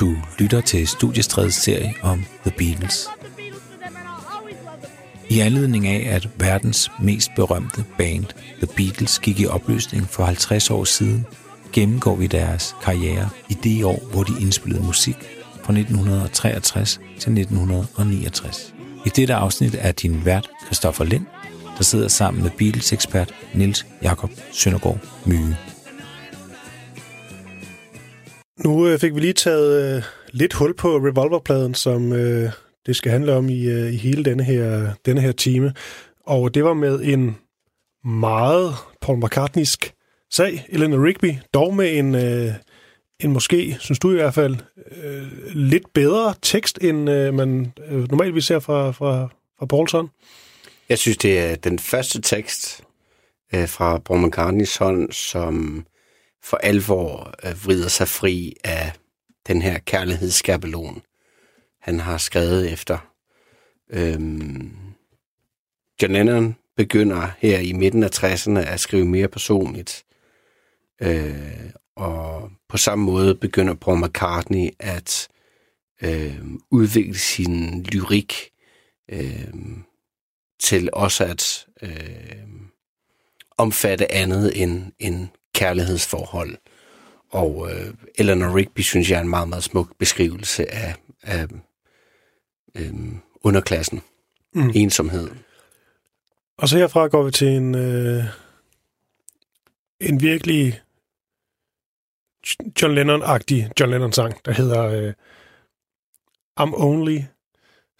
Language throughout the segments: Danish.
Du lytter til Studiestredets serie om The Beatles. I anledning af, at verdens mest berømte band, The Beatles, gik i opløsning for 50 år siden, gennemgår vi deres karriere i det år, hvor de indspillede musik fra 1963 til 1969. I dette afsnit er din vært Christoffer Lind, der sidder sammen med Beatles-ekspert Nils Jakob Søndergaard Myge. Nu øh, fik vi lige taget øh, lidt hul på Revolverpladen, som øh, det skal handle om i, øh, i hele denne her, denne her time. Og det var med en meget Paul McCartneysk sag, Eleanor Rigby, dog med en, øh, en måske, synes du i hvert fald, øh, lidt bedre tekst, end øh, man øh, normalt vi ser fra, fra, fra Paulson. Jeg synes, det er den første tekst øh, fra Paul McCartneys hånd, som for alvor øh, vrider sig fri af den her kærlighedsskabelon, han har skrevet efter. Øhm, John Lennon begynder her i midten af 60'erne at skrive mere personligt. Øh, og på samme måde begynder Paul McCartney at øh, udvikle sin lyrik øh, til også at øh, omfatte andet end, end kærlighedsforhold. Og øh, Eleanor Rigby synes jeg er en meget, meget smuk beskrivelse af, af øh, underklassen. Mm. Ensomhed. Og så herfra går vi til en, øh, en virkelig John Lennon-agtig John Lennon-sang, der hedder øh, I'm Only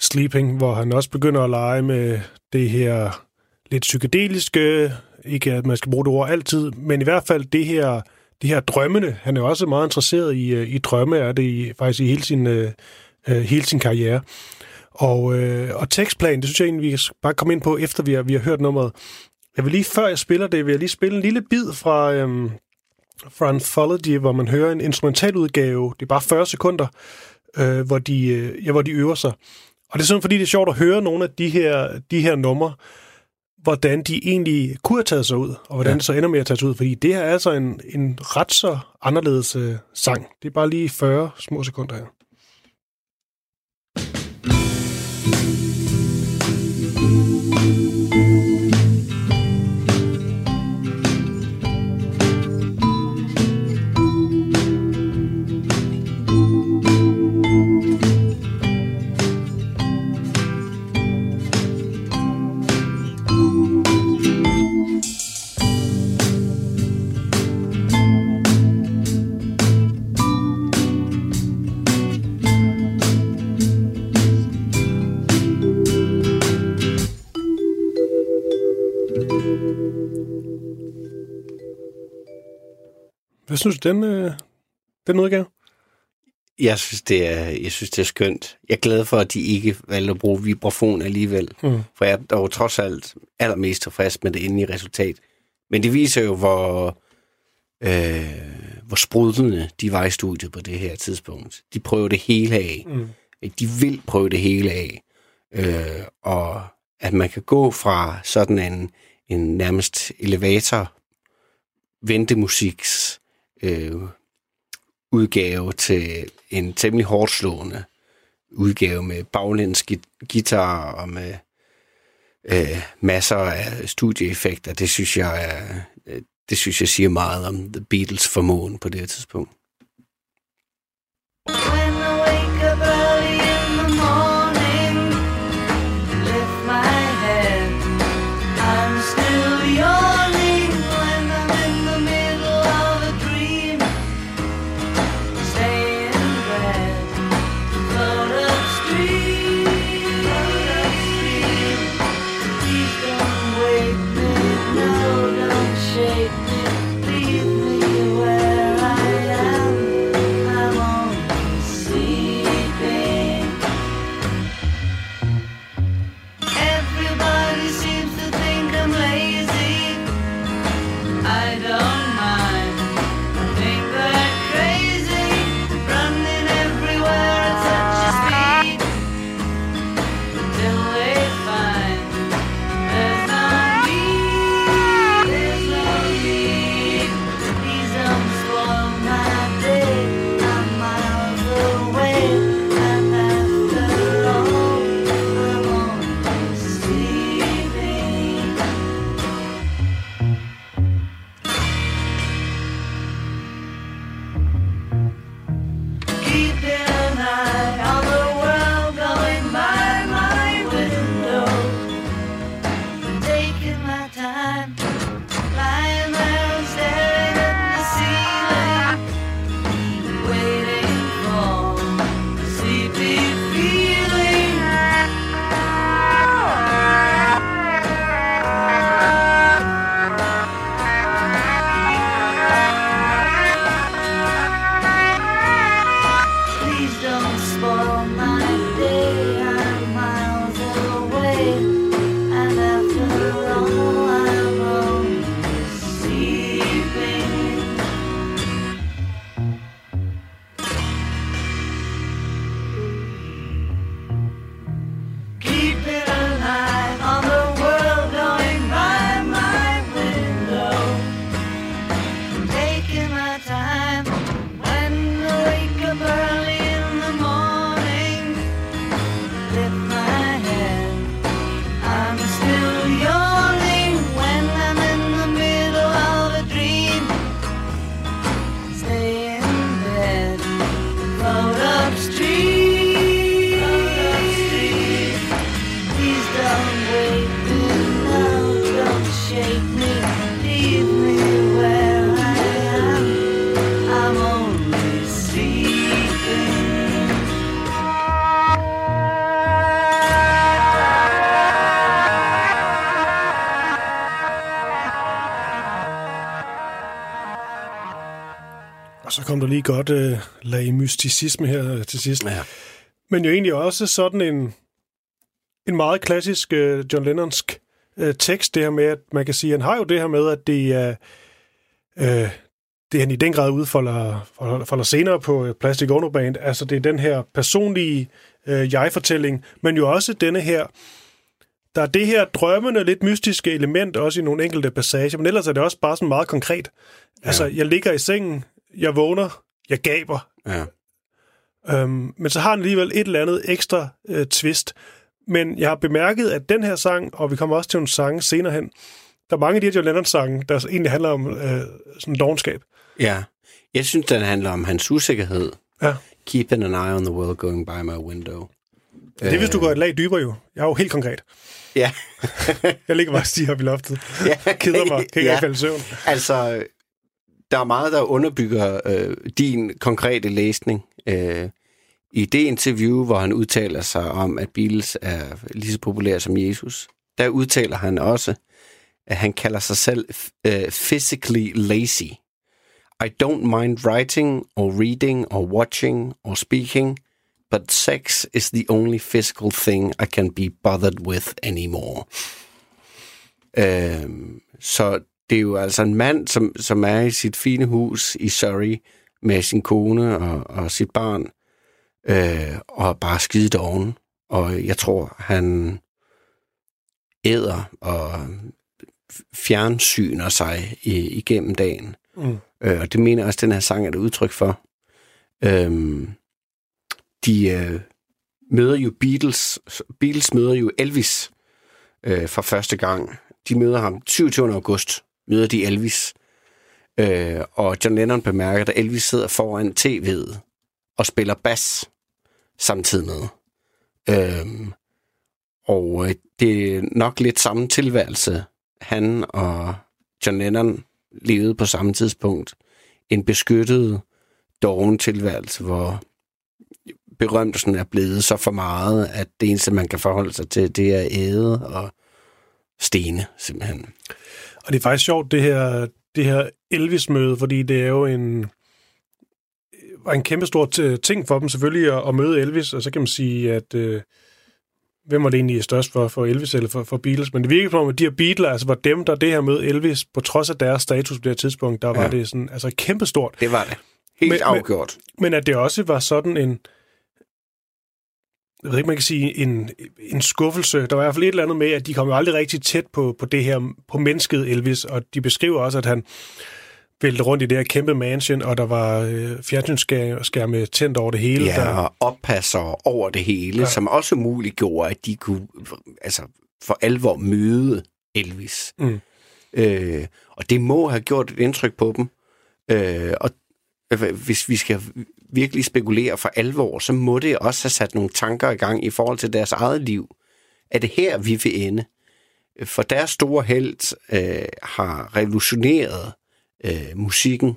Sleeping, hvor han også begynder at lege med det her lidt psykedeliske, ikke at man skal bruge det ord altid, men i hvert fald det her, det her drømmende. Han er også meget interesseret i, øh, i drømme, er det i, faktisk i hele sin, øh, øh hele sin karriere. Og, øh, og tekstplan, det synes jeg egentlig, vi kan bare komme ind på, efter vi har, vi har hørt nummeret. Jeg vil lige, før jeg spiller det, vil jeg lige spille en lille bid fra, øhm, fra Anthology, hvor man hører en instrumentaludgave. Det er bare 40 sekunder, øh, hvor, de, øh, ja, hvor de øver sig. Og det er sådan, fordi det er sjovt at høre nogle af de her, de her numre, hvordan de egentlig kunne have taget sig ud, og hvordan ja. det så ender med at tage sig ud, fordi det her er altså en, en ret så anderledes øh, sang. Det er bare lige 40 små sekunder her. Hvad synes du, den, øh, den udgave? Jeg synes, det er, jeg synes, det er skønt. Jeg er glad for, at de ikke valgte at bruge vibrafon alligevel. Mm. For jeg er dog trods alt allermest tilfreds med det endelige resultat. Men det viser jo, hvor, øh, hvor sprudlende de var i studiet på det her tidspunkt. De prøver det hele af. Mm. De vil prøve det hele af. Øh, og at man kan gå fra sådan en, en nærmest elevator ventemusiks øh, udgave til en temmelig hårdt slående udgave med baglæns guitar og med øh, masser af studieeffekter. Det synes jeg er, øh, det synes jeg siger meget om The Beatles formåen på det her tidspunkt. Kom der lige godt øh, lag mysticisme her øh, til sidst. Ja. Men jo egentlig også sådan en, en meget klassisk øh, John Lennonsk øh, tekst, det her med, at man kan sige, at han har jo det her med, at det er... Øh, det han i den grad udfolder folder, folder senere på Plastic Ono Band. Altså det er den her personlige øh, jeg-fortælling, men jo også denne her, der er det her drømmende, lidt mystiske element, også i nogle enkelte passager, men ellers er det også bare sådan meget konkret. Altså, jeg ligger i sengen, jeg vågner, jeg gaber, Ja. Øhm, men så har den alligevel et eller andet ekstra øh, twist. Men jeg har bemærket, at den her sang, og vi kommer også til nogle sange senere hen, der er mange af de her John Lennon-sange, der egentlig handler om øh, sådan dogenskab. ja. Jeg synes, den handler om hans usikkerhed. Ja. Keeping an eye on the world going by my window. Det er, hvis du går et lag dybere jo. Jeg er jo helt konkret. Ja. Jeg ligger bare stige op i loftet. ja. Keder mig. Kan ikke ja. falde i søvn. Altså, der er meget, der underbygger øh, din konkrete læsning. Øh, I det interview, hvor han udtaler sig om, at Beatles er lige så populær som Jesus, der udtaler han også, at han kalder sig selv øh, physically lazy. I don't mind writing or reading or watching or speaking, but sex is the only physical thing I can be bothered with anymore. Øh, så det er jo altså en mand, som, som er i sit fine hus i Surrey med sin kone og, og sit barn, øh, og bare skide doven. Og jeg tror, han æder og fjernsyner sig i, igennem dagen. Mm. Øh, og det mener jeg også, den her sang er et udtryk for. Øhm, de øh, møder jo Beatles. Beatles møder jo Elvis øh, for første gang. De møder ham 27. august. Møder de Elvis. Øh, og John Lennon bemærker, at Elvis sidder foran tv'et og spiller bas samtidig med. Øh, og øh, det er nok lidt samme tilværelse, han og John Lennon levede på samme tidspunkt. En beskyttet, doven tilværelse, hvor berømmelsen er blevet så for meget, at det eneste, man kan forholde sig til, det er æde og stene, simpelthen. Og det er faktisk sjovt, det her, det her Elvis-møde, fordi det er jo en, var en kæmpe stor ting for dem selvfølgelig at, at møde Elvis, og så kan man sige, at øh, hvem var det egentlig størst for, for Elvis eller for, for Beatles, men det virker som om, at de her Beatles, altså var dem, der det her møde Elvis, på trods af deres status på det her tidspunkt, der var Ja. det sådan, altså kæmpe stort. Det var det. Helt Men- men- afgjort. Men at det også var sådan en, jeg ved ikke, man kan sige, en, en skuffelse. Der var i hvert fald et eller andet med, at de kom jo aldrig rigtig tæt på, på det her, på mennesket Elvis, og de beskriver også, at han vælte rundt i det her kæmpe mansion, og der var øh, fjernsynsskærme tændt over det hele. Ja, Der, og oppasser over det hele, Ja. som også muliggjorde, at de kunne altså, for alvor møde Elvis. Mm. Øh, og det må have gjort et indtryk på dem. Øh, og øh, hvis vi skal virkelig spekulere for alvor, så må det også have sat nogle tanker i gang i forhold til deres eget liv. Er det her, vi vil ende? For deres store held øh, har revolutioneret øh, musikken,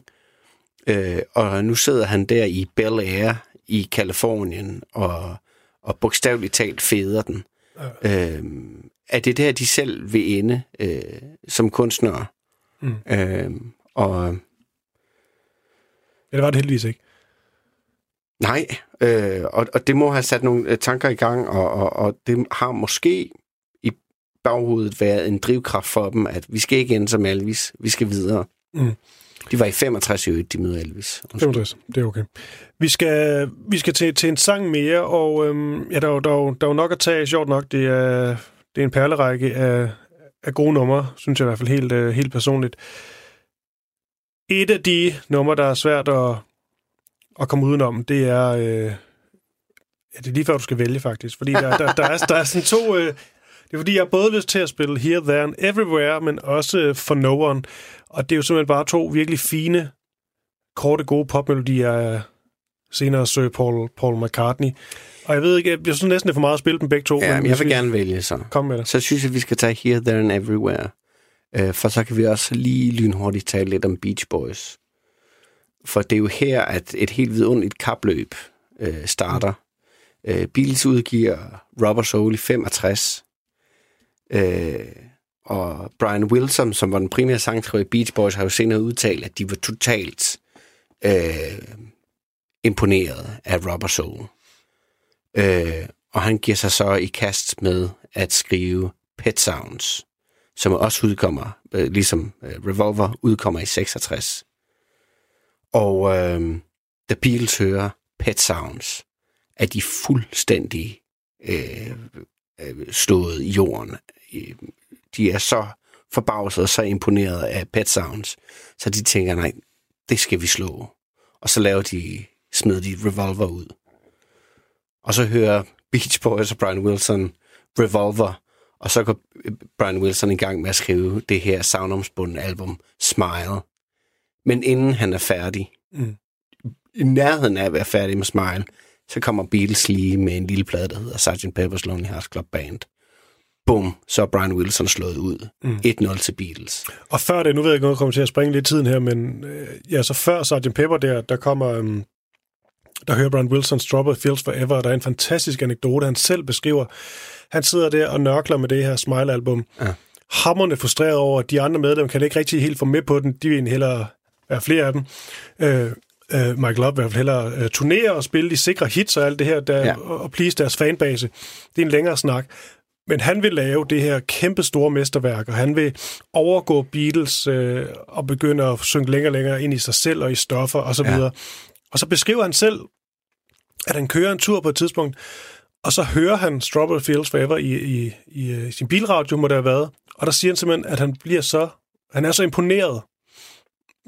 øh, og nu sidder han der i Bel Air i Kalifornien og, og bogstaveligt talt feder den. Øh, er det der, de selv vil ende øh, som kunstnere? Mm. Øh, og ja, det var det heldigvis ikke. Nej, øh, og, og det må have sat nogle øh, tanker i gang, og, og, og det har måske i baghovedet været en drivkraft for dem, at vi skal ikke ende som Elvis, vi skal videre. Mm. De var i 65 i øvrigt, de møder Elvis. 65, det er okay. Vi skal, vi skal til, til en sang mere, og øhm, ja, der, er jo- der, er der er jo nok at tage, sjovt nok. Det er, det er en perlerække af, af gode numre, synes jeg i hvert fald helt, øh, helt personligt. Et af de numre, der er svært at, at komme udenom, det er... Øh, ja, det er lige før, du skal vælge, faktisk. Fordi der, der, der, er, der er sådan to... Øh, det er fordi, jeg har både lyst til at spille Here, There and Everywhere, men også øh, For No One. Og det er jo simpelthen bare to virkelig fine, korte, gode popmelodier af senere Sir Paul, Paul McCartney. Og jeg ved ikke, jeg, jeg synes næsten, det er for meget at spille dem begge to. Ja, men jeg vil vi- gerne vælge så. Kom med det. Så synes jeg, vi skal tage Here, There and Everywhere. Øh, for så kan vi også lige lynhurtigt tale lidt om Beach Boys. For det er jo her, at et helt vidunderligt kapløb øh, starter. Øh, Beatles udgiver Rubber Soul i 65. Øh, og Brian Wilson, som var den primære sangskriver i Beach Boys, har jo senere udtalt, at de var totalt øh, imponeret af Rubber Soul. Øh, og han giver sig så i kast med at skrive Pet Sounds, som også udkommer, øh, ligesom øh, Revolver udkommer i 66. Og øh, The Beatles hører Pet Sounds, er de fuldstændig øh, øh, stået i jorden. Øh, de er så forbavset og så imponeret af Pet Sounds, så de tænker, nej, det skal vi slå. Og så laver de, smider de Revolver ud. Og så hører Beach Boys og Brian Wilson Revolver, og så går Brian Wilson i gang med at skrive det her savnomsbundne album Smile. Men inden han er færdig, mm. i nærheden af at være færdig med Smile, så kommer Beatles lige med en lille plade, der hedder Sgt. Pepper's Lonely Hearts Club Band. Bum, så er Brian Wilson slået ud. Mm. 1-0 til Beatles. Og før det, nu ved jeg ikke, om jeg kommer til at springe lidt tiden her, men øh, ja, så før Sgt. Pepper der, der kommer... Øh, der hører Brian Wilson Strawberry Fields Forever, og der er en fantastisk anekdote, han selv beskriver. Han sidder der og nørkler med det her Smile-album. Ja. Hammerne frustreret over, at de andre medlemmer kan ikke rigtig helt få med på den. De vil hellere være flere af dem. Øh, øh, Michael Love vil hellere øh, turnere og spille de sikre hits og alt det her, der, ja. og, og please deres fanbase. Det er en længere snak. Men han vil lave det her kæmpe store mesterværk, og han vil overgå Beatles øh, og begynde at synge længere og længere ind i sig selv og i stoffer osv. Ja. Og så beskriver han selv, at han kører en tur på et tidspunkt, og så hører han Strawberry Fields Forever i, i, i, i øh, sin bilradio, må det have været. Og der siger han simpelthen, at han bliver så, han er så imponeret,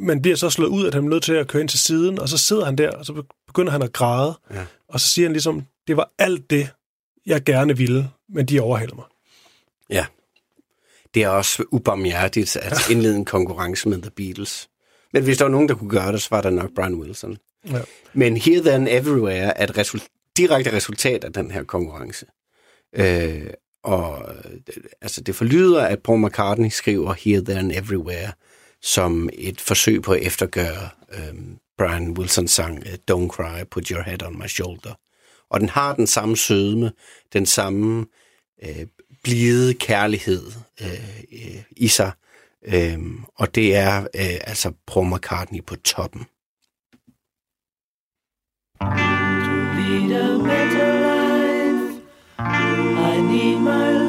men bliver så slået ud, at han er nødt til at køre ind til siden, og så sidder han der, og så begynder han at græde. Ja. Og så siger han ligesom, det var alt det, jeg gerne ville, men de overhælder mig. Ja. Det er også ubarmhjertigt at indlede en konkurrence med The Beatles. Men hvis der var nogen, der kunne gøre det, så var der nok Brian Wilson. Ja. Men Here, Then, Everywhere er et result- direkte resultat af den her konkurrence. Øh, og altså, det forlyder, at Paul McCartney skriver Here, Then, Everywhere som et forsøg på at eftergøre øh, Brian Wilsons sang øh, Don't Cry, Put Your Head on My Shoulder. Og den har den samme sødme, den samme øh, blide kærlighed øh, øh, i sig, øh, og det er øh, altså Paul McCartney på toppen. To lead a better life, I need my life.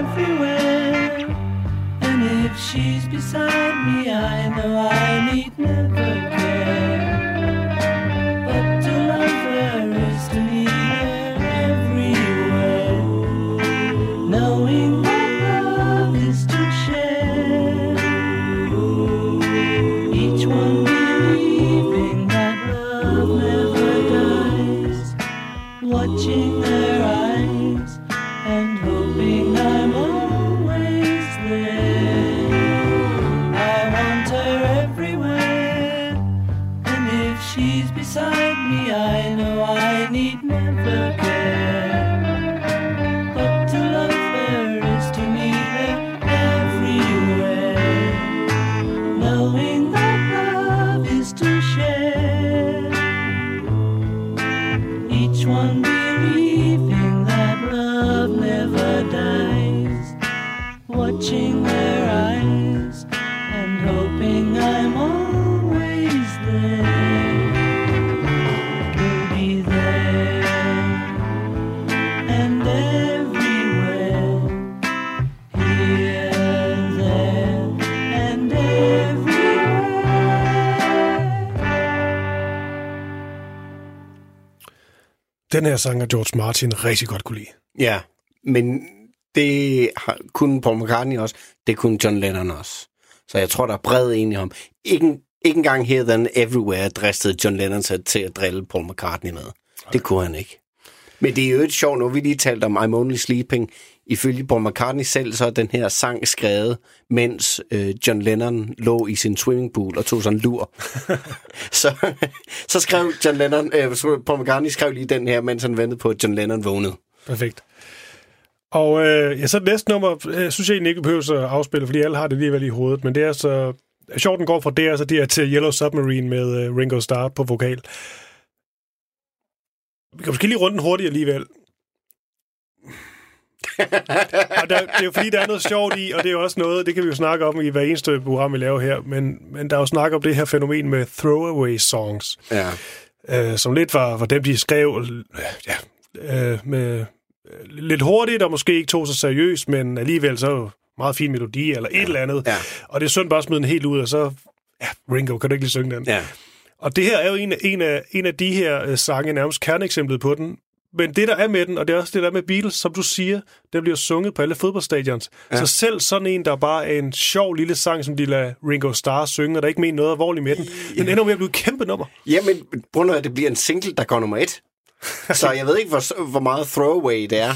everywhere. And if she's beside me, I know I need never care. Den her sang er George Martin rigtig godt kunne lide. Ja, men det har, kunne Paul McCartney også, det kunne John Lennon også. Så jeg tror, der er bred enighed om. Ikke, ikke engang Here Than Everywhere dristede John Lennon sig til at drille Paul McCartney med. Det kunne han ikke. Men det er jo et sjovt, nu vi lige talt om I'm Only Sleeping. Ifølge Paul McCartney selv, så er den her sang skrevet, mens øh, John Lennon lå i sin swimmingpool og tog sådan en lur. så, så skrev John Lennon, øh, Paul McCartney skrev lige den her, mens han ventede på, at John Lennon vågnede. Perfekt. Og øh, ja, så det næste nummer, øh, synes jeg egentlig ikke behøver at afspille, fordi alle har det alligevel i hovedet, men det er så... Sjovt, den går fra det, så det er til Yellow Submarine med øh, Ringo Starr på vokal. Vi kan måske lige runde den hurtigt alligevel. og der, det er jo fordi, der er noget sjovt i, og det er jo også noget, det kan vi jo snakke om i hver eneste program, vi laver her, men, men der er jo snak om det her fænomen med throwaway songs, Ja. øh, som lidt var, var dem, de skrev ja, øh, med øh, lidt hurtigt, og måske ikke tog sig seriøst, men alligevel så meget fin melodi, eller et ja. eller andet. Ja. Og det er synd bare at smide den helt ud, og så, ja, Ringo, kan du ikke lige synge den? Ja. Og det her er jo en, af- en, af, en af de her øh, sange, nærmest kerneeksemplet på den. Men det, der er med den, og det er også det, der er med Beatles, som du siger, den bliver sunget på alle fodboldstadions. Ja. Så selv sådan en, der bare er en sjov lille sang, som de lader Ringo Starr synge, og der ikke mener noget alvorligt med den, den ender med at blive et kæmpe nummer. Jamen, prøv at det bliver en single, der går nummer et. Så jeg ved ikke, hvor, hvor meget throwaway det er.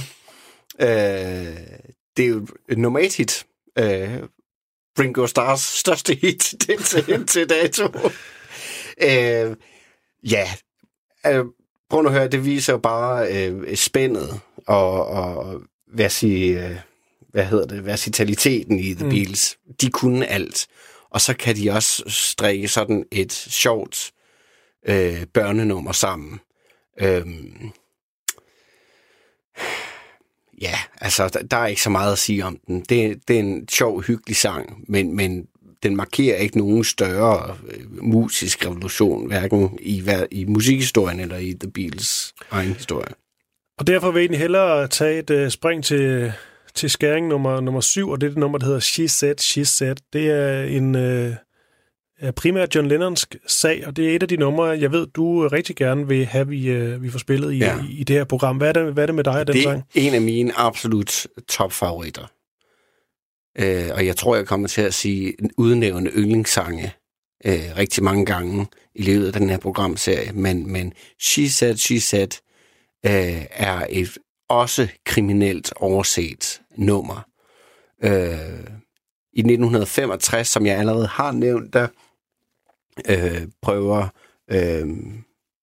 Øh, det er jo nummer et hit. Øh, Ringo Stars største hit til, til dato. Øh, ja, øh, prøv nu at høre, det viser jo bare øh, spændet og, og hvad, sige, øh, hvad hedder det, versitaliteten i The Beatles. De kunne alt. Og så kan de også strikke sådan et sjovt øh, børnenummer sammen. Øhm, ja, altså, der, der er ikke så meget at sige om den. Det, det er en sjov, hyggelig sang, men, men den markerer ikke nogen større øh, musisk revolution, hverken i, i musikhistorien eller i The Beatles egen historie. Og derfor vil jeg egentlig hellere tage et uh, spring til, til skæring nummer, nummer syv, og det er det nummer, der hedder She Said, She Said. Det er en uh, primært John Lennons sag, og det er et af de numre, jeg ved, du rigtig gerne vil have, vi, uh, vi får spillet i, Ja. i, i det her program. Hvad er det, hvad er det med dig og den Det er sang? en af mine absolut topfavoritter. Øh, og jeg tror, jeg kommer til at sige udnævne yndlingssange øh, rigtig mange gange i løbet af den her programserie. Men, men She Said, She Said øh, er et også kriminelt overset nummer. Øh, I 1965, som jeg allerede har nævnt, der øh, prøver øh,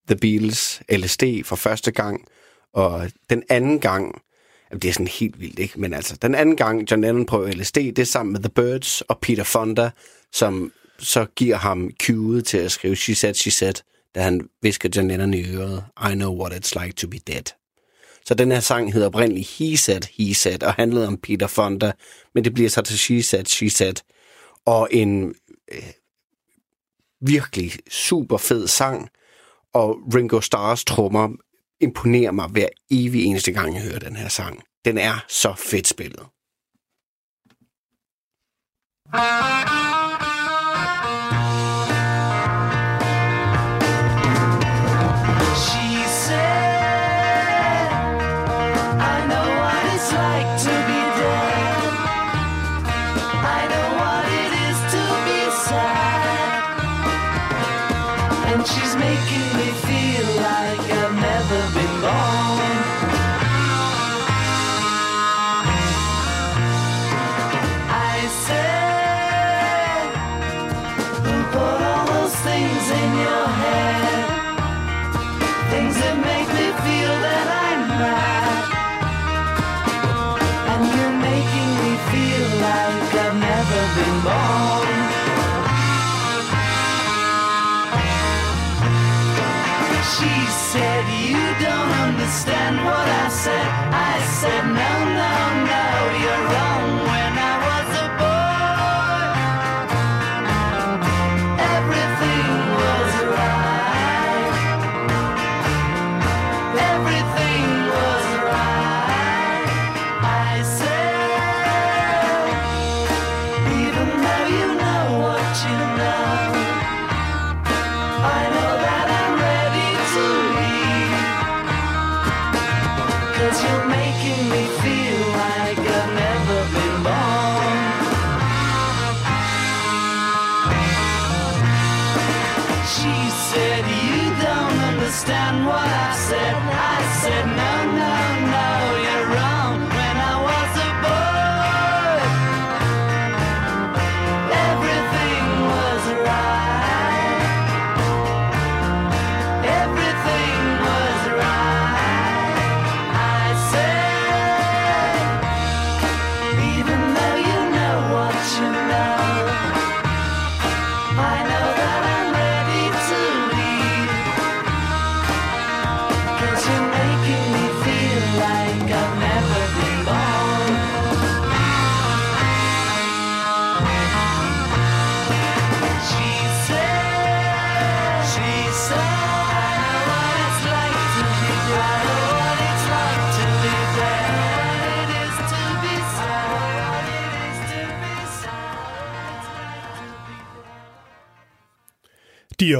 The Beatles LSD for første gang, og den anden gang, det er sådan helt vildt, ikke? Men altså, den anden gang John Lennon prøver LSD, det er sammen med The Birds og Peter Fonda, som så giver ham cue'et til at skrive She Said, She Said, da han visker John Lennon i øret, I know what it's like to be dead. Så den her sang hedder oprindeligt He Said, He Said, og handlede om Peter Fonda, men det bliver så til She Said, She Said. Og en øh, virkelig super fed sang, og Ringo Starrs trommer imponerer mig hver evig eneste gang, jeg hører den her sang. Den er så fedt spillet. She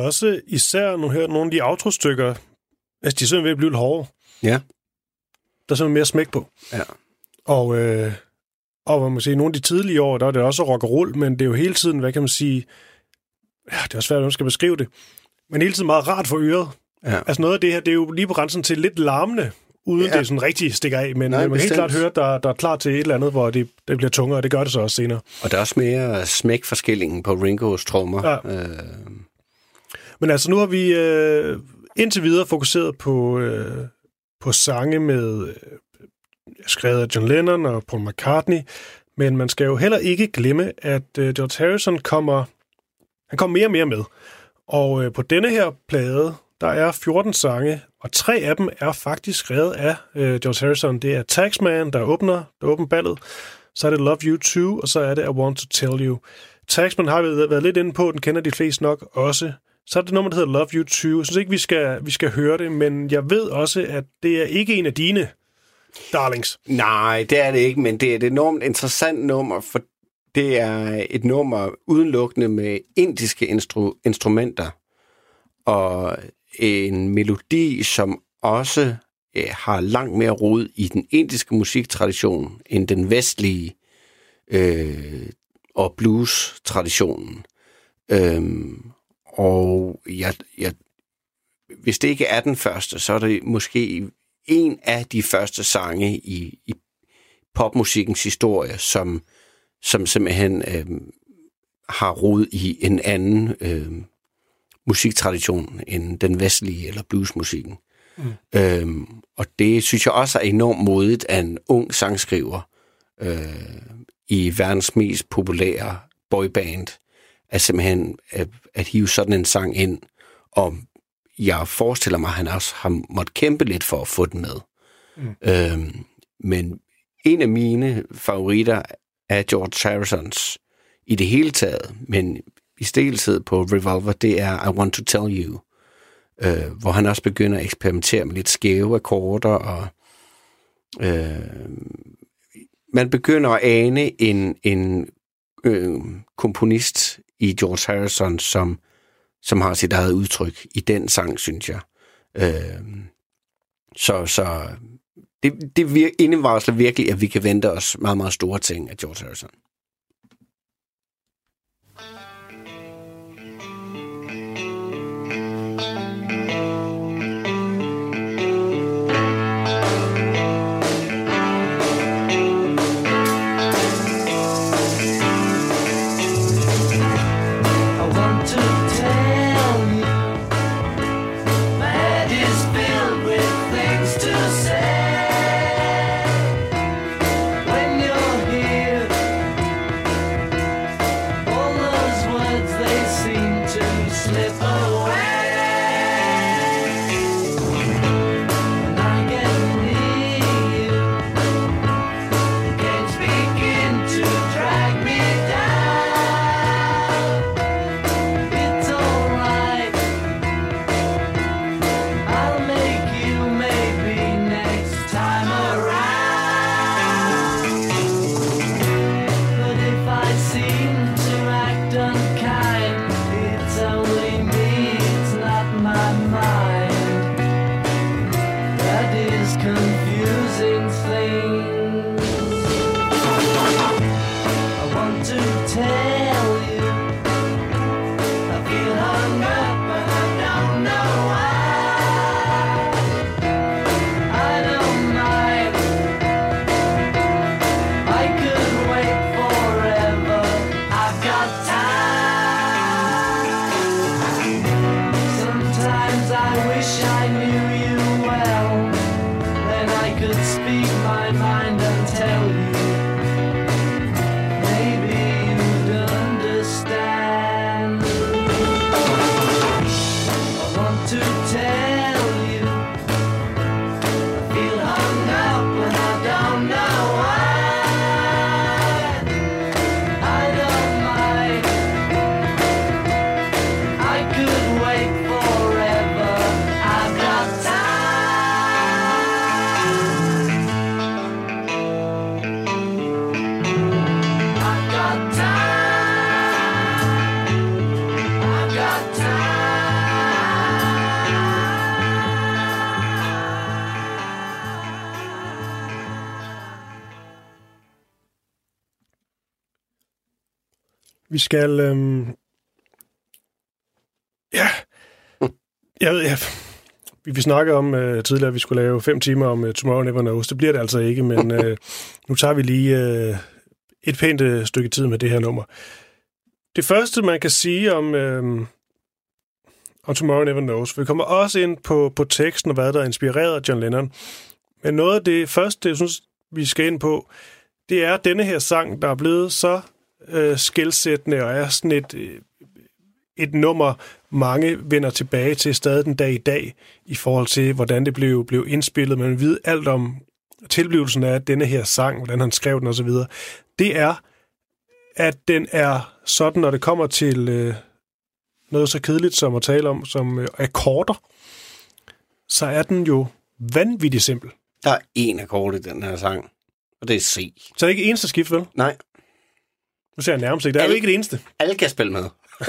også især nu her, nogle af de outro-stykker, altså de er simpelthen ved at blive lidt hårde. Ja. Der er simpelthen mere smæk på. Ja. Og, øh, og man sige, nogle af de tidlige år, der er det også rock og roll, men det er jo hele tiden, hvad kan man sige, ja, det er også svært, at man skal beskrive det, men hele tiden meget rart for øret. Ja. Altså noget af det her, det er jo lige på grænsen til lidt larmende, uden Ja. det sådan rigtig stikker af, men Nej, Nej, man kan helt klart høre, der, der er klar til et eller andet, hvor det, det bliver tungere, og det gør det så også senere. Og der er også mere smæk for skillingen på Ringos trommer. Ja. Øh, men altså, nu har vi øh, indtil videre fokuseret på, øh, på sange med øh, skrevet af John Lennon og Paul McCartney, men man skal jo heller ikke glemme, at øh, George Harrison kommer, han kommer mere og mere med. Og øh, på denne her plade, der er 14 sange, og tre af dem er faktisk skrevet af øh, George Harrison. Det er Taxman, der åbner, der åbner ballet. Så er det Love You Too, og så er det I Want To Tell You. Taxman har vi været lidt inde på, den kender de fleste nok også. Så er det nummer, der hedder Love You Too. Jeg synes ikke, vi skal, vi skal høre det, men jeg ved også, at det er ikke en af dine darlings. nej, det er det ikke, men det er et enormt interessant nummer, for det er et nummer udelukkende med indiske instru- instrumenter. Og en melodi, som også øh, har langt mere rod i den indiske musiktradition end den vestlige øh, og blues-traditionen. Øhm, og jeg, jeg, hvis det ikke er den første, så er det måske en af de første sange i, i popmusikkens historie, som, som simpelthen øh, har rod i en anden øh, musiktradition end den vestlige eller bluesmusikken. Mm. Øhm, og det synes jeg også er enormt modigt af en ung sangskriver øh, i verdens mest populære boyband, at simpelthen at, at hive sådan en sang ind, og jeg forestiller mig, at han også har måttet kæmpe lidt for at få den med. Mm. Øhm, men en af mine favoritter er George Harrisons i det hele taget, men i stilletid på Revolver, det er I Want To Tell You, øh, hvor han også begynder at eksperimentere med lidt skæve akkorder, og øh, man begynder at ane en, en øh, komponist i George Harrison, som, som har sit eget udtryk i den sang, synes jeg. Øh, så så det, det vir- indevarsler virkelig, at vi kan vente os meget, meget store ting af George Harrison. Skal... Øhm... Ja. Jeg ved, jeg... Vi, vi snakkede om øh, tidligere, at vi skulle lave fem timer om øh, Tomorrow Never Knows. Det bliver det altså ikke, men øh, nu tager vi lige øh, et pænt øh, stykke tid med det her nummer. Det første, man kan sige om, øh, om Tomorrow Never Knows, vi kommer også ind på, på teksten og hvad der er inspireret af John Lennon. Men noget af det første, jeg synes, vi skal ind på, det er denne her sang, der er blevet så øh, skældsættende og er sådan et, øh, et nummer, mange vender tilbage til stadig den dag i dag, i forhold til, hvordan det blev, blev indspillet. Man ved alt om tilblivelsen af denne her sang, hvordan han skrev den osv. Det er, at den er sådan, når det kommer til øh, noget så kedeligt som at tale om, som øh, akkorder, så er den jo vanvittigt simpel. Der er en akkord i den her sang, og det er C. Så er det ikke eneste skift, vel? Nej, Nu ser jeg nærmest ikke. Det er jo Alle- ikke det eneste. alle kan spille med.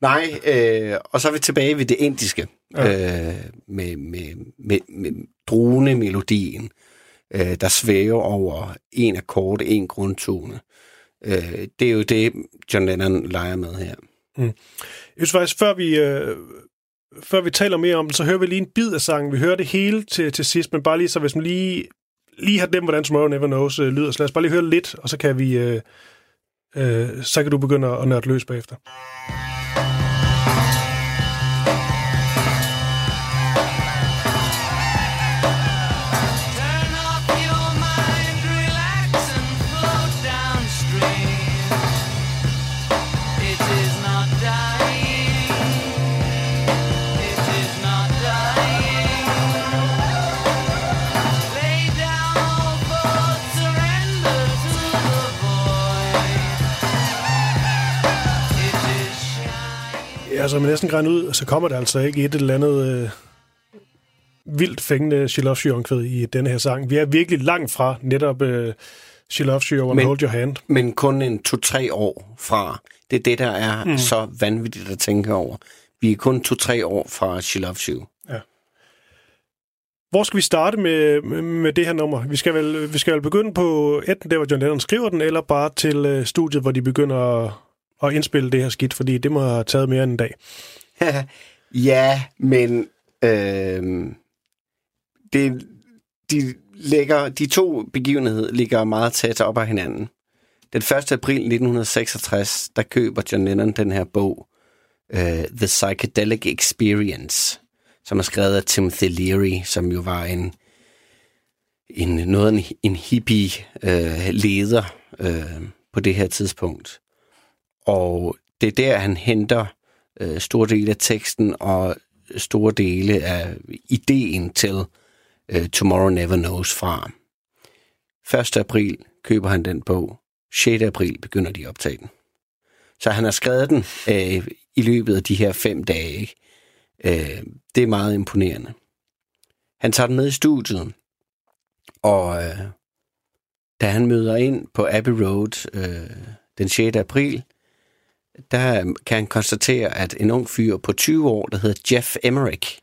Nej, øh, og så er vi tilbage ved det indiske, ja. øh, med, med, med, med drone-melodien, øh, der svæver over en akkord, en grundtone. Øh, det er jo det, John Lennon leger med her. Jeg synes faktisk, før vi, øh, før vi taler mere om den, så hører vi lige en bid af sangen. Vi hører det hele til, til sidst, men bare lige så, hvis man lige, lige har dem, hvordan Tomorrow Never Knows øh, lyder, så lad os bare lige høre lidt, og så kan vi... Øh, øh, så kan du begynde at nørde løs bagefter. Ja, som jeg næsten græn ud, så kommer der altså ikke et eller andet øh, vildt fængende She Loves You omkvæd i denne her sang. Vi er virkelig langt fra netop øh, You og Men- Hold Your Hand. Men kun en to-tre år fra. Det er det, der er mm. så vanvittigt at tænke over. Vi er kun to-tre år fra Loves You. Hvor skal vi starte med, med, med det her nummer? Vi skal, vel, vi skal vel begynde på enten der, hvor John Lennon skriver den, eller bare til øh, studiet, hvor de begynder at, at indspille det her skidt, fordi det må have taget mere end en dag. ja, men øh, det, de, ligger, de to begivenheder ligger meget tæt op ad hinanden. Den 1. april 1966, der køber John Lennon den her bog, uh, The Psychedelic Experience, som er skrevet af Timothy Leary, som jo var en, en noget en, en hippie uh, leder uh, på det her tidspunkt. Og det er der, han henter øh, store dele af teksten og store dele af ideen til øh, Tomorrow Never Knows fra. 1. april køber han den bog. 6. april begynder de at optage den. Så han har skrevet den øh, i løbet af de her fem dage. Ikke? Øh, det er meget imponerende. Han tager den med i studiet, og øh, da han møder ind på Abbey Road øh, den 6. april, der kan han konstatere, at en ung fyr på 20 år, der hedder Jeff Emmerich,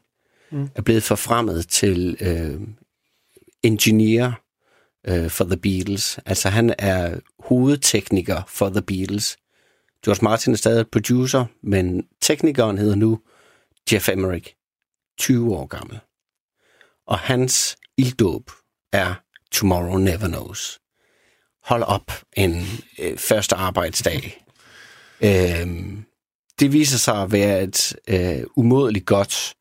mm. er blevet forfremmet til øh, engineer øh, for The Beatles. Altså han er hovedtekniker for The Beatles. George Martin er stadig producer, men teknikeren hedder nu Jeff Emmerich, 20 år gammel. Og hans ilddåb er Tomorrow Never Knows. Hold op en øh, første arbejdsdag. Øh, det viser sig at være et øh, umådeligt godt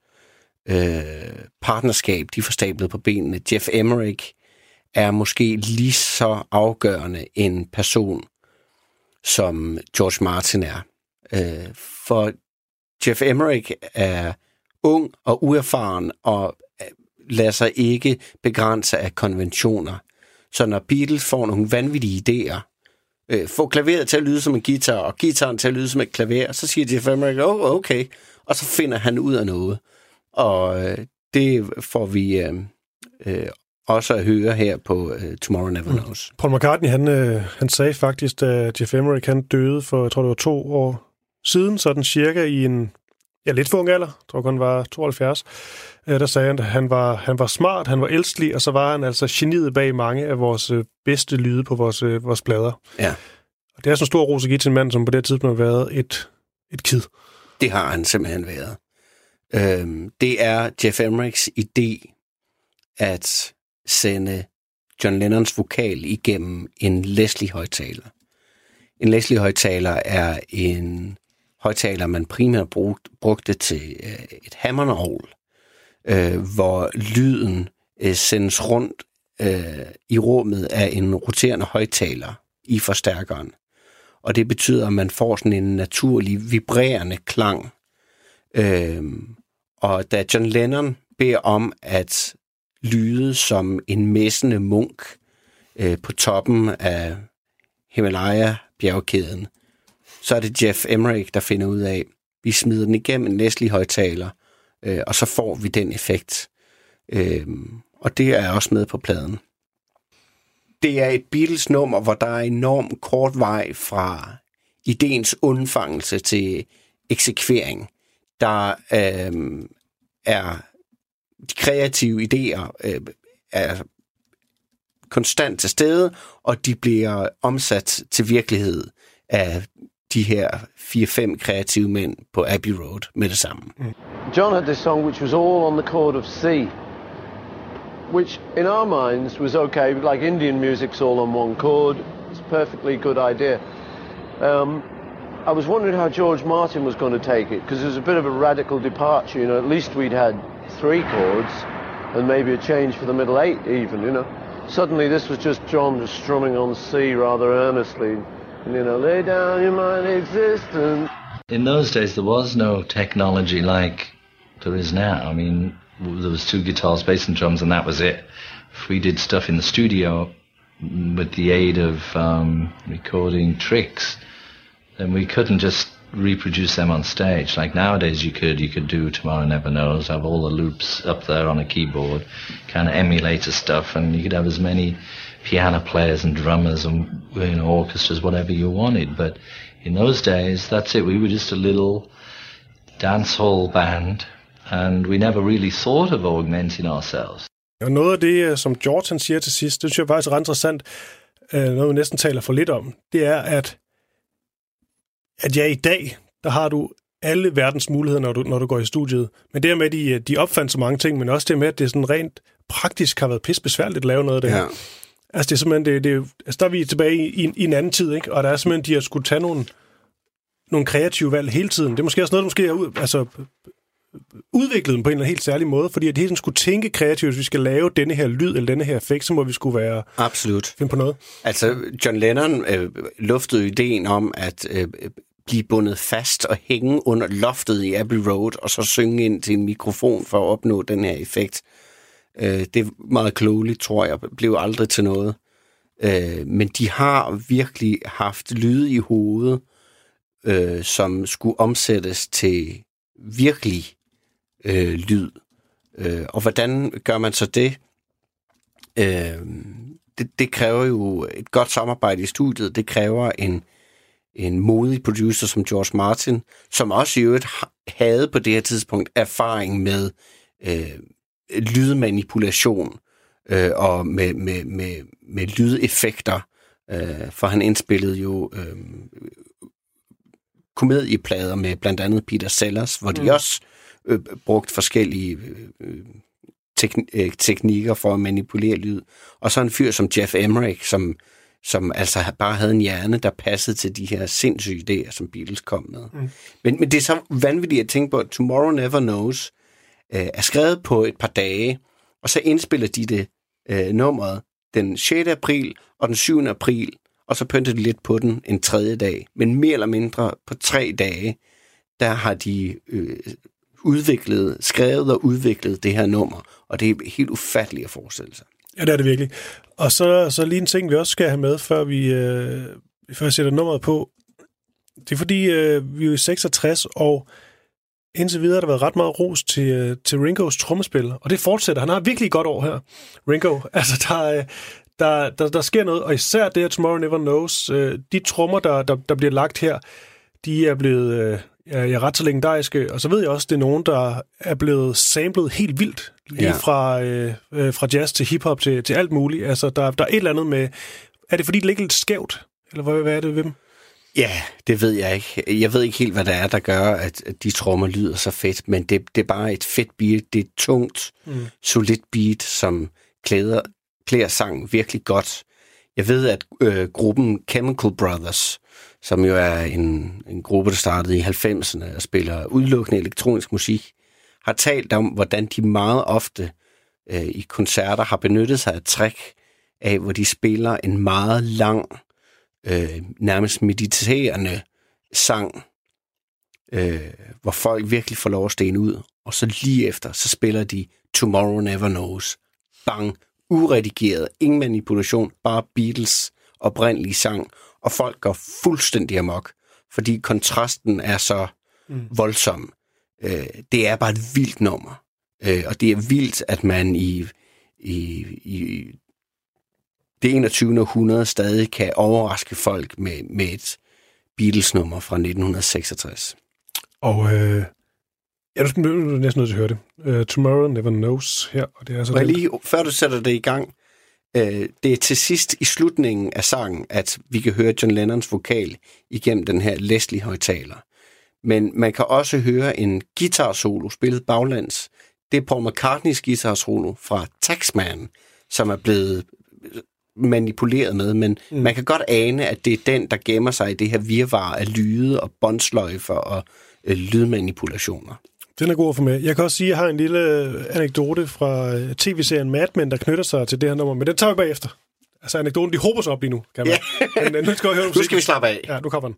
øh, partnerskab, de får stablet på benene. Jeff Emmerich er måske lige så afgørende en person, som George Martin er. Øh, for Jeff Emmerich er ung og uerfaren og øh, lader sig ikke begrænse af konventioner. Så når Beatles får nogle vanvittige idéer, øh, får klaveret til at lyde som en guitar, og gitaren til at lyde som et klaver, så siger Jeff Emmerich, oh, okay, og så finder han ud af noget. Og øh, det får vi øh, øh, også at høre her på øh, Tomorrow Never Knows. Paul McCartney, han, øh, han sagde faktisk, da Jeff Emmerich han døde for, jeg tror det var to år siden, sådan cirka i en ja, lidt for ung alder, jeg tror han var 72, øh, der sagde han, at han var, han var smart, han var elskelig, og så var han altså geniet bag mange af vores øh, bedste lyde på vores, øh, vores plader. Ja. Og det er sådan en stor ros at give til en mand, som på det tidspunkt har været et, et kid. Det har han simpelthen været. Øhm, det er Jeff Emmerichs idé at sende John Lennons vokal igennem en Leslie-højtaler. En Leslie-højtaler er en højtaler, man primært brugt, brugte til øh, et hammernavl, øh, hvor lyden øh, sendes rundt øh, i rummet af en roterende højtaler i forstærkeren. Og det betyder, at man får sådan en naturlig vibrerende klang. Øh, og da John Lennon beder om at lyde som en messende munk øh, på toppen af Himalaya-bjergkæden, så er det Jeff Emmerich, der finder ud af, vi smider den igennem en Leslie-højtaler, øh, og så får vi den effekt. Øh, og det er også med på pladen. Det er et Beatles-nummer, hvor der er enorm kort vej fra ideens undfangelse til eksekvering. Der øh, er de kreative idéer øh, er konstant til stede, og de bliver omsat til virkelighed af de her 4-5 kreative mænd på Abbey Road med det samme. John had this song which was all on the chord of C, which in our minds was okay, like Indian music's all on one chord. It's a perfectly good idea. Um, I was wondering how George Martin was going to take it, because it was a bit of a radical departure, you know, at least we'd had three chords, and maybe a change for the middle eight even, you know. Suddenly this was just John just strumming on C rather earnestly, and, you know, lay down your mind existence. In those days, there was no technology like there is now. I mean, there was two guitars, bass and drums, and that was it. If we did stuff in the studio with the aid of um, recording tricks, then we couldn't just reproduce them on stage. Like nowadays, you could you could do Tomorrow Never Knows, have all the loops up there on a keyboard, kind of emulate the stuff, and you could have as many piano players and drummers and you know orchestras, whatever you wanted. But in those days, that's it. We were just a little dance hall band, and we never really thought of augmenting ourselves. Og noget af det, øh, som George han siger til sidst, det synes jeg faktisk er ret interessant, øh, noget vi næsten taler for lidt om, det er, at, at ja, i dag, der har du alle verdens muligheder, når du, når du går i studiet. Men det med, at de, de opfandt så mange ting, men også det med, at det sådan rent praktisk har været pis besværligt at lave noget af det her. Altså, det er simpelthen, det, det, altså, der er vi tilbage i, i, i en anden tid, ikke? Og der er simpelthen, de har skulle tage nogle, nogle kreative valg hele tiden. Det er måske også noget, der måske er ud, altså, udviklet dem på en eller anden helt særlig måde, fordi at hele tiden skulle tænke kreativt, hvis vi skal lave denne her lyd eller denne her effekt, så må vi skulle være Absolut. finde på noget. Altså, John Lennon øh, luftede ideen om at øh, blive bundet fast og hænge under loftet i Abbey Road, og så synge ind til en mikrofon for at opnå den her effekt. Øh, det er meget klogeligt, tror jeg, blev aldrig til noget. Øh, men de har virkelig haft lyde i hovedet, øh, som skulle omsættes til virkelig øh, lyd. Øh, og hvordan gør man så det? Øh, det, det kræver jo et godt samarbejde i studiet. Det kræver en, en modig producer som George Martin, som også i øvrigt havde på det her tidspunkt erfaring med øh, lydmanipulation øh, og med, med, med, med lydeffekter. Øh, for han indspillede jo øh, komedieplader med blandt andet Peter Sellers, hvor de Mm. også øh, brugt forskellige øh, tekn- øh, teknikker for at manipulere lyd. Og så en fyr som Jeff Emmerich, som, som altså bare havde en hjerne, der passede til de her sindssyge idéer, som Beatles kom med. Mm. Men, men det er så vanvittigt at tænke på, at Tomorrow Never Knows øh, øh, er skrevet på et par dage, og så indspiller de det øh, nummeret den 6. april og den 7. april, og så pynter de lidt på den en tredje dag. Men mere eller mindre på tre dage, der har de øh, udviklet, skrevet og udviklet det her nummer, og det er helt ufatteligt at forestille sig. Ja, det er det virkelig. Og så, så lige en ting, vi også skal have med, før vi, øh, før jeg sætter nummeret på. Det er fordi, øh, vi er jo i 66, og indtil videre har der været ret meget ros til, øh, til Ringos trommespil, og det fortsætter. Han har virkelig godt år her, Ringo. Altså, der, øh, der, der, der sker noget, og især det her Tomorrow Never Knows, øh, de trommer, der, der, der bliver lagt her, de er blevet øh, ja, ret så legendariske, og så ved jeg også, det er nogen, der er blevet samlet helt vildt, lige Ja. ja. fra, øh, øh, fra jazz til hiphop til, til alt muligt. Altså, der, der er et eller andet med... Er det fordi, det ligger lidt skævt? Eller hvad, hvad er det ved dem? Ja, det ved jeg ikke. Jeg ved ikke helt, hvad det er, der gør, at at de trommer lyder så fedt, men det, det er bare et fedt beat. Det er et tungt, mm. solidt beat, som klæder, klæder sangen virkelig godt. Jeg ved, at øh, gruppen Chemical Brothers, som jo er en, en gruppe, der startede i 90'erne og spiller udelukkende elektronisk musik, har talt om, hvordan de meget ofte øh, i koncerter har benyttet sig af trick af, hvor de spiller en meget lang, øh, nærmest mediterende sang, øh, hvor folk virkelig får lov at stene ud. Og så lige efter, så spiller de Tomorrow Never Knows. Bang, uredigeret, ingen manipulation, bare Beatles oprindelige sang, og folk går fuldstændig amok, fordi kontrasten er så mm. voldsom. Øh, det er bare et vildt nummer, øh, og det er vildt, at man i, i, i det 21. århundrede stadig kan overraske folk med, med et Beatles-nummer fra 1966. Og øh, ja, du skal du næsten nødt til at høre det. Uh, Tomorrow Never Knows her, og det er så Og lige før du sætter det i gang, øh, det er til sidst i slutningen af sangen, at vi kan høre John Lennons vokal igennem den her Leslie-højtaler. Men man kan også høre en guitar-solo spillet baglands. Det er Paul McCartneys guitar-solo fra Taxman, som er blevet manipuleret med, men mm. man kan godt ane, at det er den, der gemmer sig i det her virvar af lyde og båndsløjfer og øh, lydmanipulationer. Den er god få med. Jeg kan også sige, at jeg har en lille øh, anekdote fra øh, tv-serien Mad Men, der knytter sig til det her nummer, men den tager vi bagefter. Altså anekdoten, de håber sig op lige nu, kan man. men øh, nu skal vi høre Nu skal vi slappe af. Ja, nu kommer den.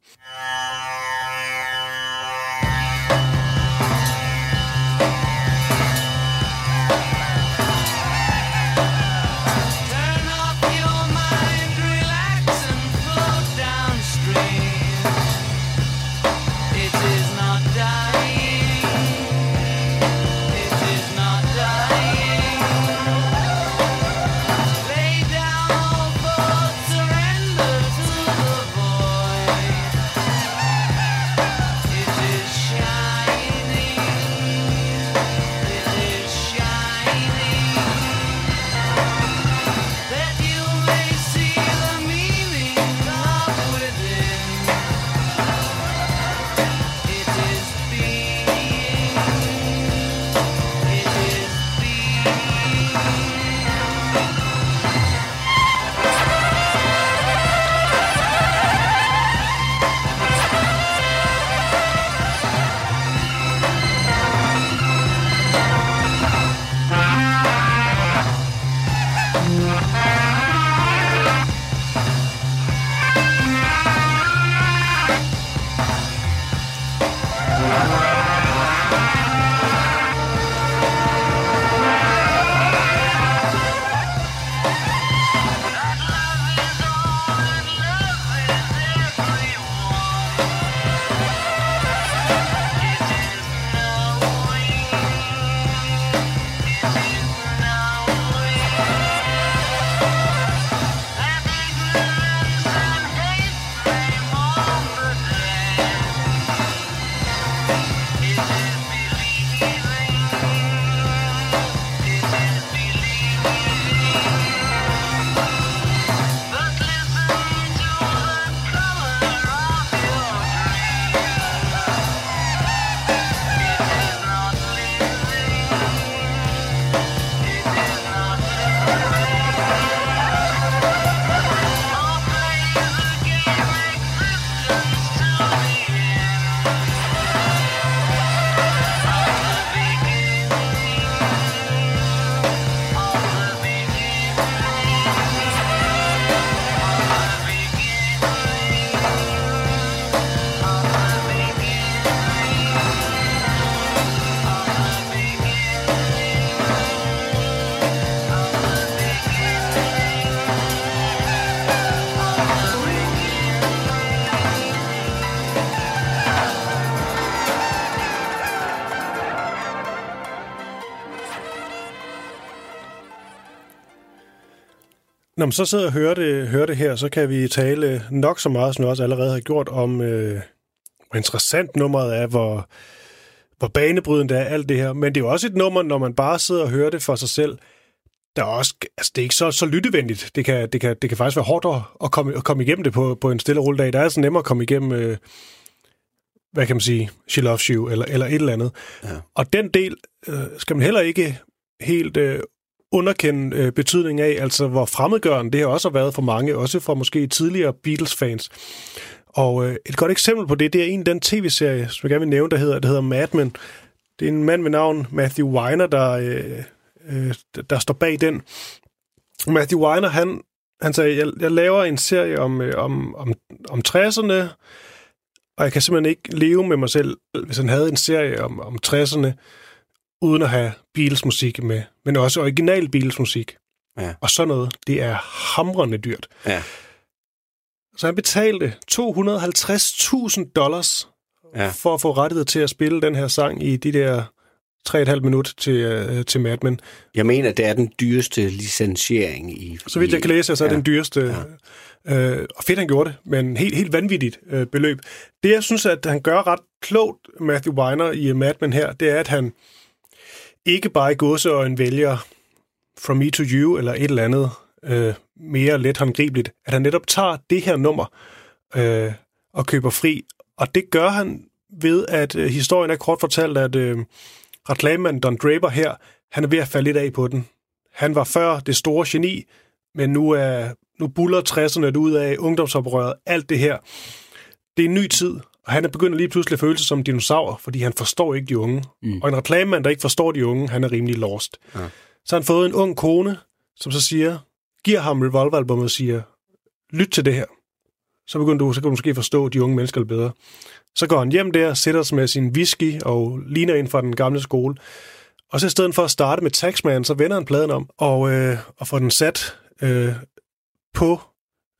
Når man så sidder og hører det, hører det her, så kan vi tale nok så meget, som vi også allerede har gjort, om øh, hvor interessant nummeret er, hvor, hvor banebrydende er alt det her. Men det er jo også et nummer, når man bare sidder og hører det for sig selv, der er også, altså det er ikke så, så lyttevenligt. Det kan, det, kan, det kan faktisk være hårdt at, at, komme, at komme igennem det på, på en stille rulledag. Der er altså nemmere at komme igennem, øh, hvad kan man sige, She Loves You, eller, eller et eller andet. Ja. Og den del øh, skal man heller ikke helt øh, underkende øh, betydningen af, altså hvor fremmedgørende det har også været for mange, også for måske tidligere Beatles-fans. Og øh, et godt eksempel på det, det er en den tv-serie, som jeg gerne vil nævne, der hedder, der hedder Mad Men. Det er en mand ved navn Matthew Weiner, der, øh, øh, der står bag den. Matthew Weiner, han, han sagde, jeg, jeg laver en serie om, øh, om, om, om 60'erne, og jeg kan simpelthen ikke leve med mig selv, hvis han havde en serie om, om 60'erne, uden at have Beatles musik med, men også original Beatles musik. Ja. Og sådan noget, det er hamrende dyrt. Ja. Så han betalte 250.000 dollars Ja. for at få rettighed til at spille den her sang i de der 3,5 minutter til, øh, til Mad Men. Jeg mener, det er den dyreste licensiering i... Så vidt jeg kan læse, så er ja. den dyreste. Ja. Øh, og fedt, han gjorde det, men helt, helt vanvittigt øh, beløb. Det, jeg synes, at han gør ret klogt, Matthew Weiner i Mad Men her, det er, at han ikke bare i en vælger From Me to You eller et eller andet øh, mere let håndgribeligt, at han netop tager det her nummer øh, og køber fri. Og det gør han ved, at øh, historien er kort fortalt, at øh, reklamemanden Don Draper her, han er ved at falde lidt af på den. Han var før det store geni, men nu er nu buller 60'erne ud af ungdomsoprøret, alt det her. Det er en ny tid, og han er begyndt lige pludselig at føle sig som en dinosaur, fordi han forstår ikke de unge. Mm. Og en reklamemand, der ikke forstår de unge, han er rimelig lost. Ja. Så har han fået en ung kone, som så siger, giver ham Revolver-albummet og siger, lyt til det her. Så begynder du, så kan du måske forstå de unge mennesker lidt bedre. Så går han hjem der, sætter sig med sin whisky og ligner ind fra den gamle skole. Og så i stedet for at starte med Taxman, så vender han pladen om og, øh, og får den sat øh, på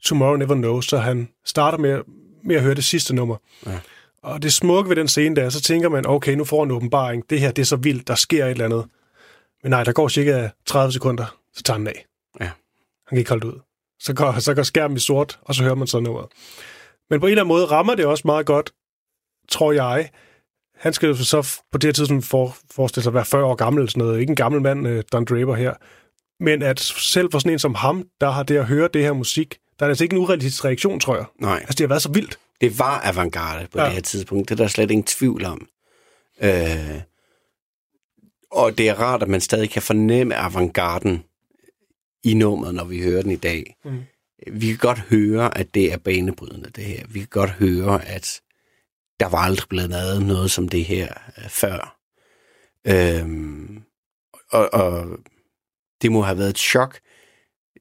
Tomorrow Never Knows, så han starter med, med at høre det sidste nummer. Ja. Og det smukke ved den scene der, så tænker man, okay, nu får en åbenbaring. Det her, det er så vildt, der sker et eller andet. Men nej, der går cirka 30 sekunder, så tager han den af. Ja. Han kan ikke holde det ud. Så går, så går skærmen i sort, og så hører man sådan noget. Men på en eller anden måde rammer det også meget godt, tror jeg. Han skal jo så på det her tidspunkt for, forestille sig at være 40 år gammel eller sådan noget. Ikke en gammel mand, øh, Don Draper her. Men at selv for sådan en som ham, der har det at høre det her musik, der er altså ikke en urealistisk reaktion, tror jeg. Nej, Altså, det har været så vildt. det var avantgarde på Ja. det her tidspunkt. Det er der slet ingen tvivl om. Øh, og det er rart, at man stadig kan fornemme avantgarden i nummeret, når vi hører den i dag. Mm. Vi kan godt høre, at det er banebrydende, det her. Vi kan godt høre, at der var aldrig blevet lavet noget som det her øh, før. Øhm, og, og det må have været et chok,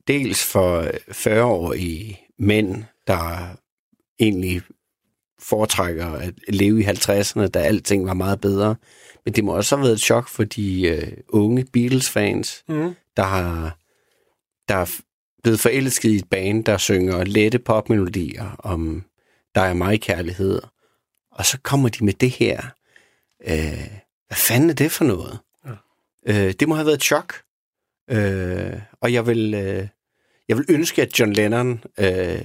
dels for 40-årige mænd, der egentlig foretrækker at leve i 50'erne, da alting var meget bedre. Men det må også have været et chok for de øh, unge Beatles-fans, Mm. der har der er blevet forelsket i et band, der synger lette popmelodier om der er mig kærlighed. Og så kommer de med det her. Øh, hvad fanden er det for noget? Ja. Øh, det må have været et chok. Øh, og jeg vil, øh, jeg vil ønske, at John Lennon øh,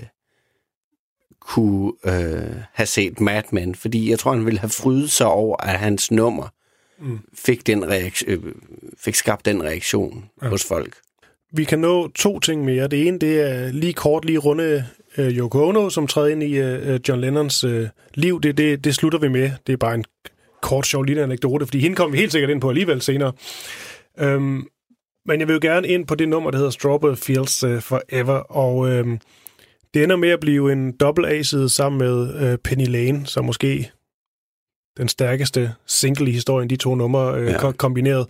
kunne øh, have set Mad Men, fordi jeg tror, han ville have frydet sig over, at hans nummer Mm. fik, den reaktion, øh, fik skabt den reaktion Ja. hos folk. Vi kan nå to ting mere. Det ene, det er lige kort, lige runde øh, Yoko Ono, som træder ind i øh, John Lennons øh, liv. Det, det, det slutter vi med. Det er bare en kort, sjov lille anekdote, fordi hende kommer vi helt sikkert ind på alligevel senere. Øhm, men jeg vil jo gerne ind på det nummer, der hedder Strawberry Fields øh, Forever, og øhm, det ender med at blive en dobbelt A-side sammen med øh, Penny Lane, som måske den stærkeste single i historien, de to numre øh, Ja. kombineret.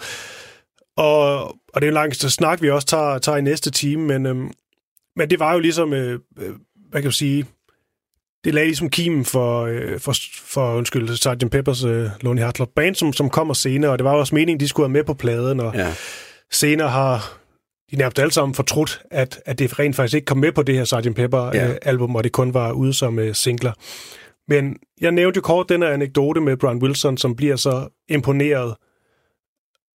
Og, og det er en lang snak, vi også tager, tager i næste time, men, øhm, men det var jo ligesom, øh, øh, hvad kan jeg sige, det lagde ligesom kimen for, øh, for, for undskyld, Sgt. Peppers øh, Lonely Hearts Club Band, som, som kommer senere, og det var jo også meningen, de skulle have med på pladen, og ja. Senere har de nærmest alle sammen fortrudt, at, at det rent faktisk ikke kom med på det her Sgt. Pepper Ja. øh, album, og det kun var ude som øh, singler. Men jeg nævnte jo kort den her anekdote med Brian Wilson, som bliver så imponeret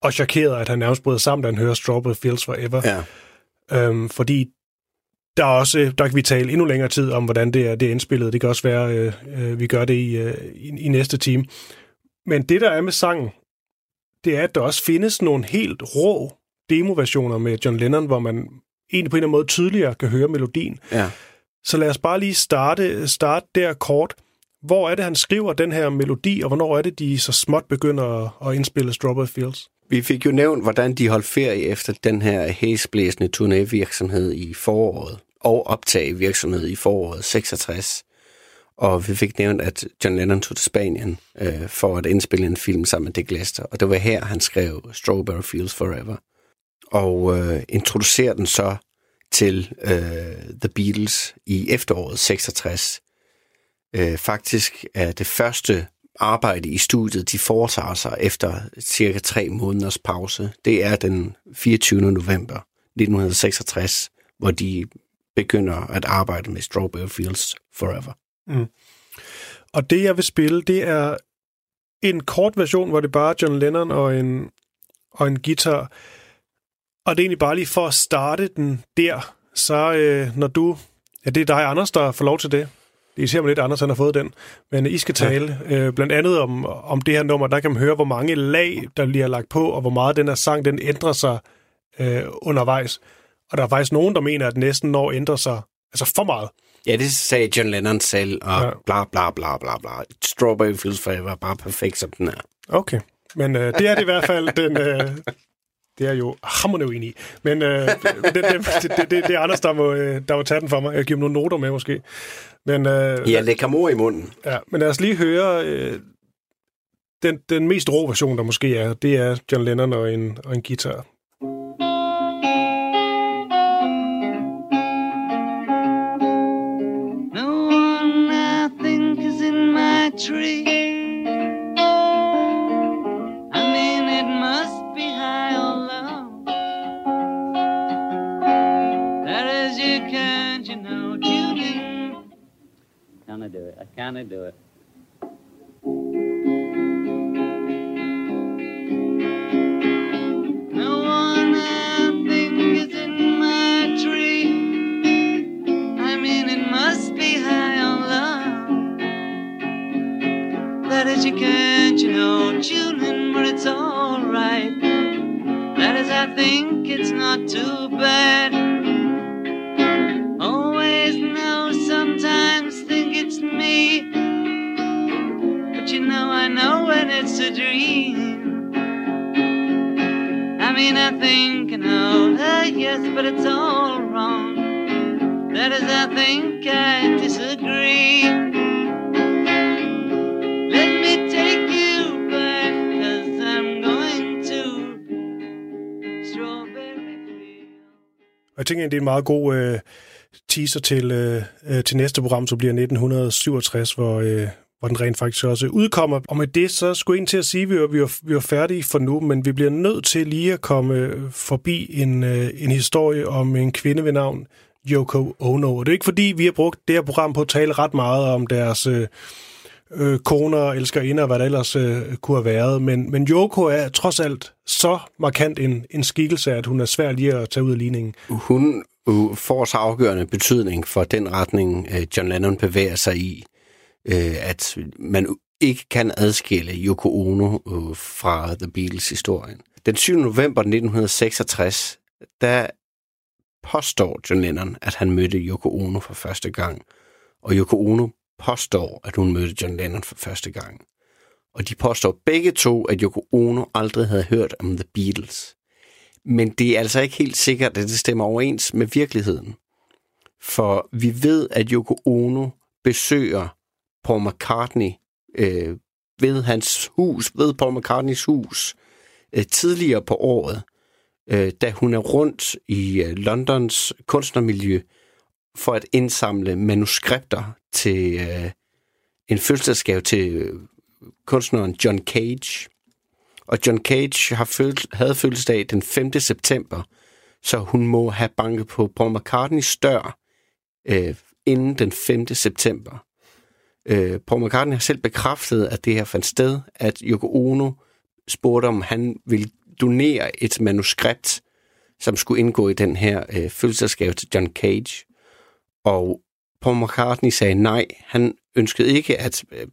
og chokeret, at han nærmest bryder sammen, da han hører Strawberry Fields Forever. ja. Øhm, fordi der er også, der kan vi tale endnu længere tid om, hvordan det er, det er indspillet. Det kan også være, øh, øh, vi gør det i, øh, i, i næste time. Men det, der er med sangen, det er, at der også findes nogle helt rå demoversioner med John Lennon, hvor man egentlig på en eller anden måde tydeligere kan høre melodien. Ja. Så lad os bare lige starte, starte der kort. Hvor er det, han skriver den her melodi, og hvornår er det, de så småt begynder at, at indspille Strawberry Fields? Vi fik jo nævnt, hvordan de holdt ferie efter den her hæsblæsende turnévirksomhed i foråret, og optag virksomhed i foråret 66. Og vi fik nævnt, at John Lennon tog til Spanien øh, for at indspille en film sammen med Dick Lester. Og det var her, han skrev Strawberry Fields Forever. Og øh, introducerer den så til øh, The Beatles i efteråret 66. Øh, faktisk er det første arbejde i studiet, de foretager sig efter cirka tre måneders pause. Det er den 24. november 1966, hvor de begynder at arbejde med Strawberry Fields Forever. Mm. Og det, jeg vil spille, det er en kort version, hvor det bare er John Lennon og en, og en guitar. Og det er egentlig bare lige for at starte den der. Så øh, når du... Ja, det er dig, Anders, der får lov til det. Det er især lidt, Anders han har fået den. Men I skal tale øh, blandt andet om, om det her nummer. Der kan man høre, hvor mange lag, der bliver lagt på, og hvor meget den her sang, den ændrer sig øh, undervejs. Og der er faktisk nogen, der mener, at næsten når ændrer sig altså for meget. Ja, det sagde John Lennon selv, og ja. bla bla bla bla bla. Strawberry Fields Forever er bare perfekt, som den er. Okay. Men øh, det er det i hvert fald den... Øh, det er jo hammerende uenig i. Men øh, det, det, det, det, det, er Anders, der må, øh, der må tage den for mig. Jeg giver nogle noter med, måske. Men, øh, Ja, lægger mor i munden. ja, men lad os lige høre... Øh, den, den mest rå version, der måske er, det er John Lennon og en, og en guitar. Or low. That is, you can't, you know, in, but it's alright. That is, I think it's not too bad. Just a dream. I mean, I think I know, that, yes, but it's all wrong. That is, I think I disagree. Let me take you back, cause I'm going to Strawberry Field. I jeg tænker, det er en meget god øh, teaser til, øh, øh, til næste program, som bliver 1967, hvor, øh, hvor den rent faktisk også udkommer. Og med det, så skulle jeg ind til at sige, at vi er, vi, er, vi var færdige for nu, men vi bliver nødt til lige at komme øh, forbi en, øh, en historie om en kvinde ved navn Yoko Ono. Og det er ikke fordi, vi har brugt det her program på at tale ret meget om deres... Øh, øh koner og elskerinder og hvad der ellers øh, kunne have været. Men, men Yoko er trods alt så markant en, en skikkelse, at hun er svær lige at tage ud af ligningen. Hun får så afgørende betydning for den retning, John Lennon bevæger sig i, øh, at man ikke kan adskille Yoko Ono øh, fra The Beatles-historien. Den 7. november 1966, der påstår John Lennon, at han mødte Yoko Ono for første gang. Og Yoko Ono påstår, at hun mødte John Lennon for første gang. Og de påstår begge to, at Yoko Ono aldrig havde hørt om The Beatles. Men det er altså ikke helt sikkert, at det stemmer overens med virkeligheden. For vi ved, at Yoko Ono besøger Paul McCartney øh, ved hans hus, ved Paul McCartneys hus, øh, tidligere på året, øh, da hun er rundt i øh, Londons kunstnermiljø for at indsamle manuskripter til øh, en fødselsdagsgave til øh, kunstneren John Cage. Og John Cage har føl- havde fødselsdag den 5. september, så hun må have banket på Paul McCartneys dør øh, inden den 5. september. Øh, Paul McCartney har selv bekræftet, at det her fandt sted, at Yoko Ono spurgte, om han ville donere et manuskript, som skulle indgå i den her øh, fødselsdagsgave til John Cage. Og Paul McCartney sagde nej. Han ønskede ikke at øh,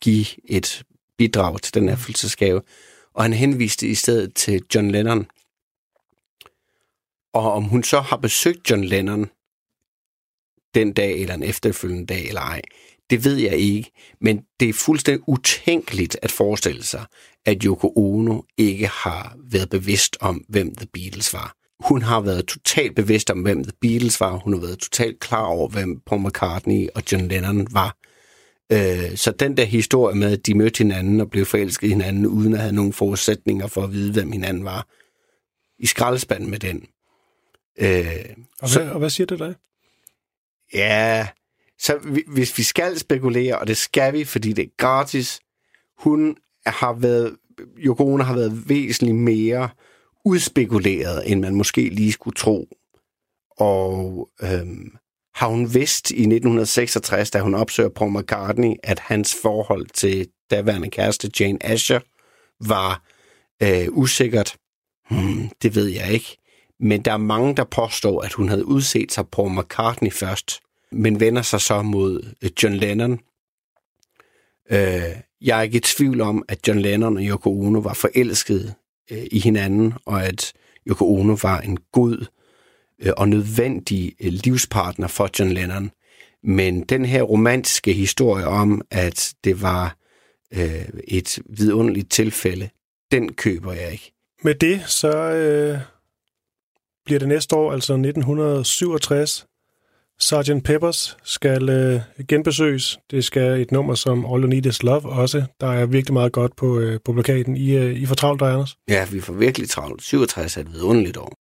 give et bidrag til den her fødselsdagsgave, og han henviste i stedet til John Lennon. Og om hun så har besøgt John Lennon den dag eller en efterfølgende dag eller ej, det ved jeg ikke. Men det er fuldstændig utænkeligt at forestille sig, at Yoko Ono ikke har været bevidst om, hvem The Beatles var. Hun har været totalt bevidst om, hvem The Beatles var. Hun har været totalt klar over, hvem Paul McCartney og John Lennon var. Øh, så den der historie med, at de mødte hinanden og blev forelsket i hinanden, uden at have nogen forudsætninger for at vide, hvem hinanden var, i skraldespanden med den. Øh, Og, så- hvad, og hvad siger det dig? Ja, så vi- hvis vi skal spekulere, og det skal vi, fordi det er gratis, hun har været, Yoko Ono har været væsentligt mere udspekuleret, end man måske lige skulle tro. Og øhm, har hun vidst i 1966, da hun opsøger Paul McCartney, at hans forhold til daværende kæreste Jane Asher var øh, usikkert? Hmm, det ved jeg ikke. Men der er mange, der påstår, at hun havde udset sig på McCartney først, men vender sig så mod øh, John Lennon. Øh, jeg er ikke i tvivl om, at John Lennon og Yoko Ono var forelskede øh, i hinanden, og at Yoko Ono var en god øh, og nødvendig øh, livspartner for John Lennon. Men den her romantiske historie om, at det var øh, et vidunderligt tilfælde, den køber jeg ikke. Med det, så øh, bliver det næste år, altså 1967, Sgt. Peppers skal øh, genbesøges. Det skal et nummer som All You Need Is Love også. Der er virkelig meget godt på, øh, på plakaten. I, øh, I får travlt, der, Anders. Ja, vi får virkelig travlt. 67 er et vidunderligt år.